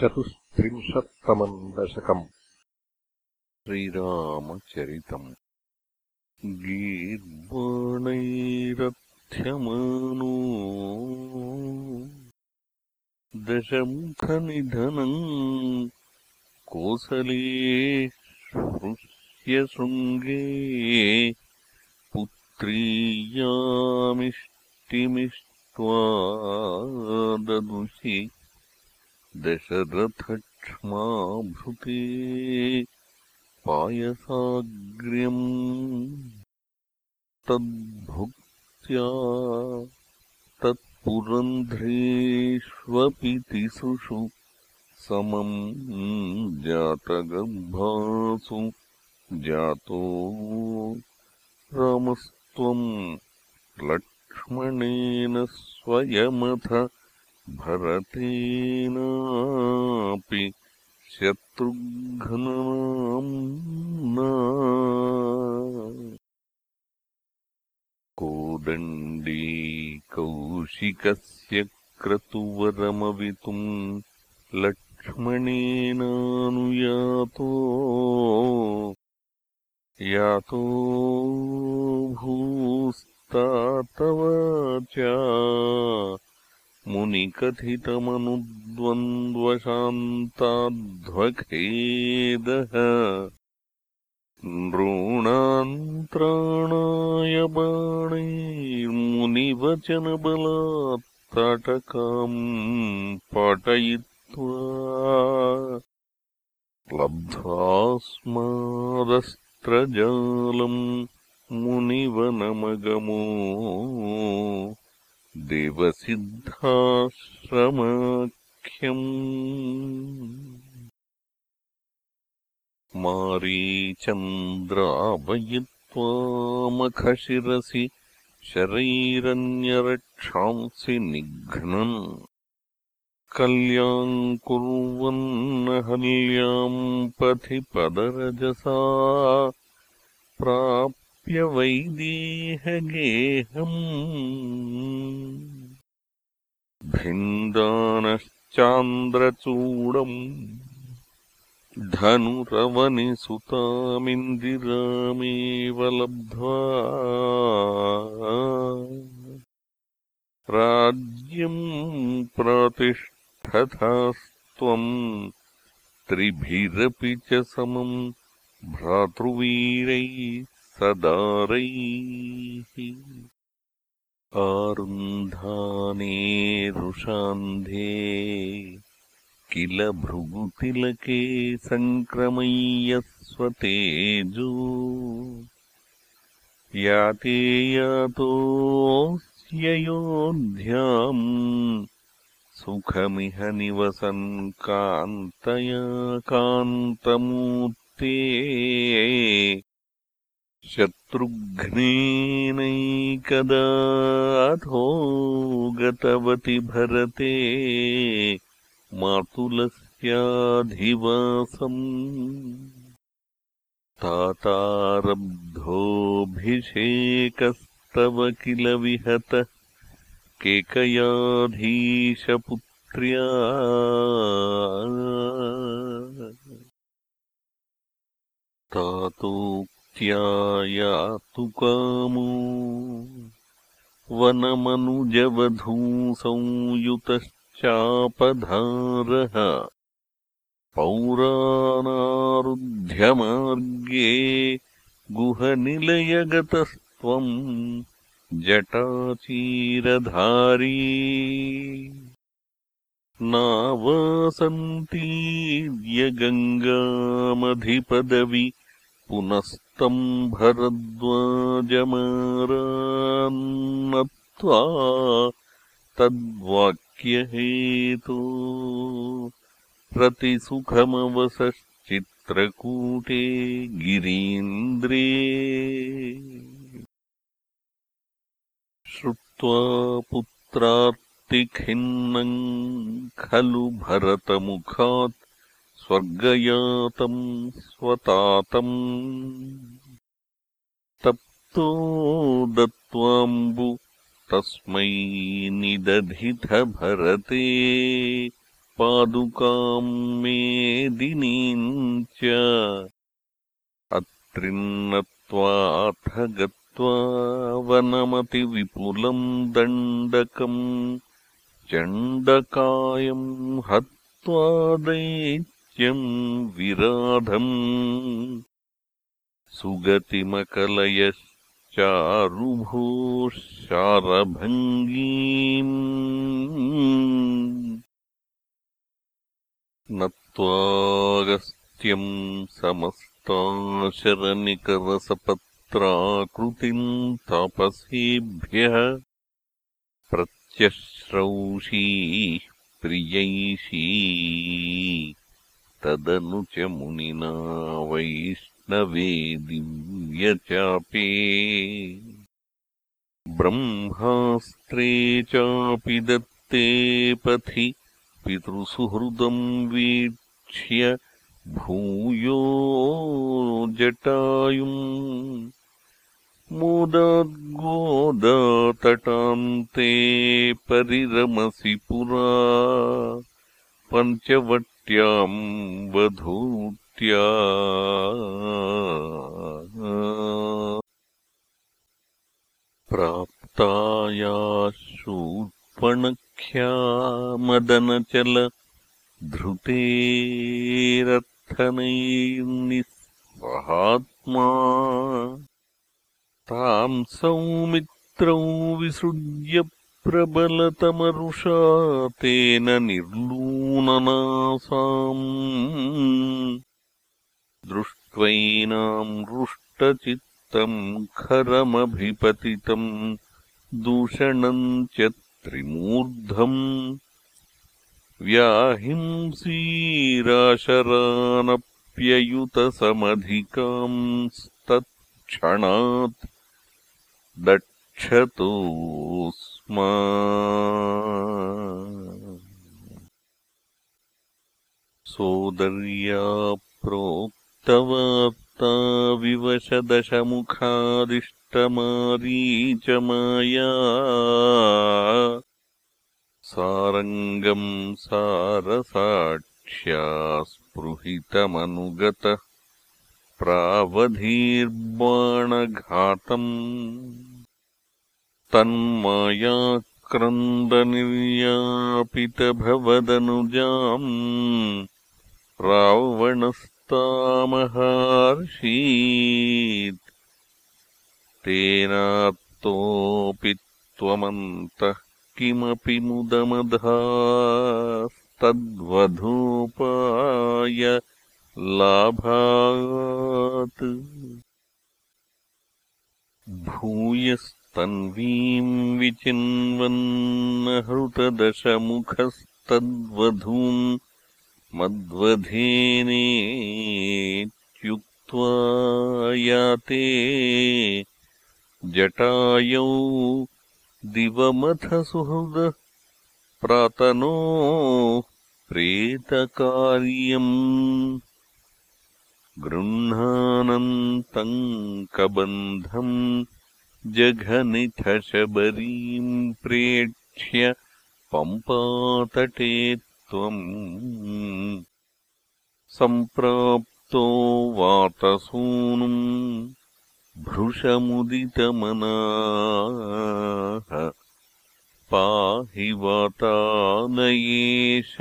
चतुस्त्रिंशत्तमम् दशकम्। श्रीरामचरितम्। गीर्वाणैरथ्यमानो दशमुखनिधनम् कोसले पुत्रीयामिष्टिमिष्ट्वा ददुषि दशरथक्ष्माभृते पायसाग्र्यम् तद्भुक्त्या तत्पुरन्ध्रेष्वपि तिसृषु समम् जातगर्भासु। जातो रामस्त्वम् लक्ष्मणेन स्वयमथ भरतेनापि शत्रुघ्नाम्ना कोदण्डी कौशिकस्य क्रतुवरमवितुम् लक्ष्मणेनानुयातो। यातो भूस्तातवाचा मुनिकथितमनुद्वन्द्वशान्ताध्वखेदः नृणान्त्राणाय बाणैर्मुनिवचनबलात्ताटकाम् पाटयित्वा लब्ध्वास्मादस्त्रजालम् मुनिवनमगमो देवसिद्धाश्रमाख्यम्। मारीचन्द्रावयित्वामखशिरसि शरैरन्यरक्षांसि निघ्नन्। कल्याम् कुर्वन्नहल्याम् पथि पदरजसा प्राप् वैदेहगेहम्। भिन्दानश्चान्द्रचूडम्। धनुरवनिसुतामिन्दिरामेव लब्ध्वा। राज्यम् प्रातिष्ठथास्त्वम्। त्रिभिरपि च समम् भ्रातृवीरैः सदारैः आरुन्धाने रुषान्धे किल भृगुतिलके सङ्क्रमय्यस्वतेजो याते यातोऽस्ययोध्याम् सुखमिह निवसन् कान्तया कान्तमूर्ते शत्रुघ्नेनैकदाथो गतवति भरते मातुलस्याधिवासम्। तातारब्धोऽभिषेकस्तव किल विहतः केकयाधीशपुत्र्या। तातो यातु कामो। वनमनुजवधूसंयुतश्चापधारः। पौरानारुध्यमार्गे गुहनिलयगतस्त्वम् जटाचीरधारी। नावासन्तीर्यगङ्गामधिपदवि पुनस्तम् भरद्वाजमारान्नत्वा तद्वाक्यहेतो प्रतिसुखमवसश्चित्रकूटे गिरीन्द्रे। श्रुत्वा पुत्रार्तिखिन्नम् खलु भरतमुखात् स्वर्गयातम् स्वतातम्। तप्तो दत्त्वाम्बु तस्मै निदधिथ भरते पादुकाम् मेदिनीम् च अत्रिन्नत्वाथ गत्वा वनमतिविपुलम् दण्डकम्। चण्डकायम् हत्वा दैत्यम् विराधम्। सुगतिमकलयश्चारुभूः शारभङ्गीम् नत्वागस्त्यम् समस्ताशरनिकरसपत्राकृतिम् तापसेभ्यः। प्रत्यश्रौषीः प्रियैषी तदनु च मुनिना वैष्णवे दिव्यचापे ब्रह्मास्त्रे चापि दत्ते पथि पितृसुहृदम् वीक्ष्य भूयो जटायुम् मोदाद्गोदातटान्ते परिरमसि पुरा। पञ्चवट्याम् वधूत्या। प्राप्तायाशूर्पणख्या मदनचल धृतेरर्थनैर्निःस्वहात्मा ताम् सौमित्रौ विसृज्य प्रबलतमरुषा तेन निर्लूननासाम्। दृष्ट्वैनाम् रुष्टचित्तम् खरमभिपतितम् दूषणम् च त्रिमूर्धम्। व्याहिंसीराशरानप्ययुतसमधिकांस्तत्क्षणात् दक्षतो स्मा सोदर्या प्रोक्तवार्ता विवशदशमुखादिष्टमारीचमाया सारङ्गम् सारसाक्ष्या स्पृहितमनुगतः प्रावधीर्बाणघातम् तन्मायाक्रन्दनिर्यापितभवदनुजाम् रावणस्तामहार्षीत्। तेनात्तोऽपि त्वमन्तः किमपि मुदमधास्तद्वधूपाय लाभात् भूयस्तन्वीम् विचिन्वन्नहृतदशमुखस्तद्वधूम् मद्वधेनेत्युक्त्वा याते जटायौ दिवमथ सुहृदः प्रातनो प्रेतकार्यम् गृह्णानन्तम् कबन्धम् जघनिथशबरीम् प्रेक्ष्य पम्पातटे त्वम् सम्प्राप्तो वातसूनुम् भृशमुदितमनाः। पाहि वातानयेश